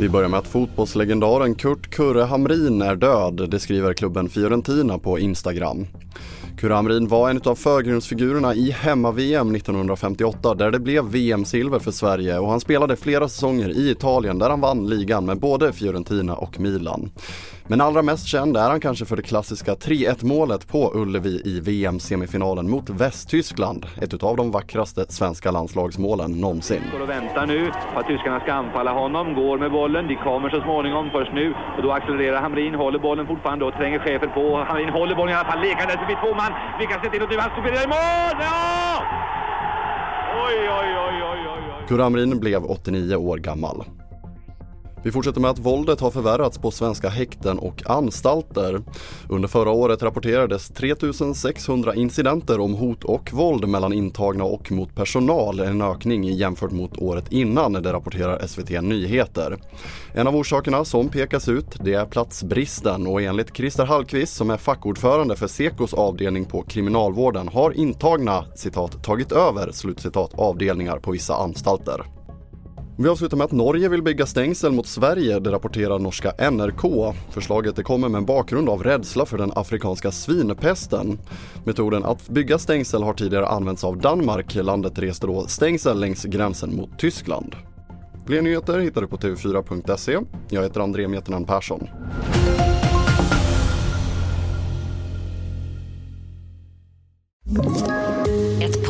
Vi börjar med att fotbollslegendaren Kurt Kurre Hamrin är död, det skriver klubben Fiorentina på Instagram. Kurre Hamrin var en av förgrundsfigurerna i hemma-VM 1958 där det blev VM-silver för Sverige och han spelade flera säsonger i Italien där han vann ligan med både Fiorentina och Milan. Men allra mest känd är han kanske för det klassiska 3-1 målet på Ullevi i VM-semifinalen mot Västtyskland. Ett utav de vackraste svenska landslagsmålen någonsin. Och väntar nu på att tyskarna ska anfalla honom. Går med bollen. De kommer så småningom först nu. Och då accelererar Hamrin. Håller bollen fortfarande och tränger chefen på. Hamrin håller bollen i alla fall. Lekandes förbi två man. Lyckas se till och nu han står i mål! Ja! Oj, oj, oj, oj, oj, oj. Kurre Hamrin blev 89 år gammal. Vi fortsätter med att våldet har förvärrats på svenska häkten och anstalter. Under förra året rapporterades 3600 incidenter om hot och våld mellan intagna och mot personal, en ökning jämfört mot året innan, det rapporterar SVT Nyheter. En av orsakerna som pekas ut, det är platsbristen och enligt Christer Hallqvist som är fackordförande för Sekos avdelning på kriminalvården har intagna citat tagit över slutcitat avdelningar på vissa anstalter. Vi avslutar med att Norge vill bygga stängsel mot Sverige, det rapporterar norska NRK. Förslaget det kommer med en bakgrund av rädsla för den afrikanska svinpesten. Metoden att bygga stängsel har tidigare använts av Danmark. Landet reste då stängsel längs gränsen mot Tyskland. Fler nyheter hittar du på tv4.se. Jag heter André Meternan Persson.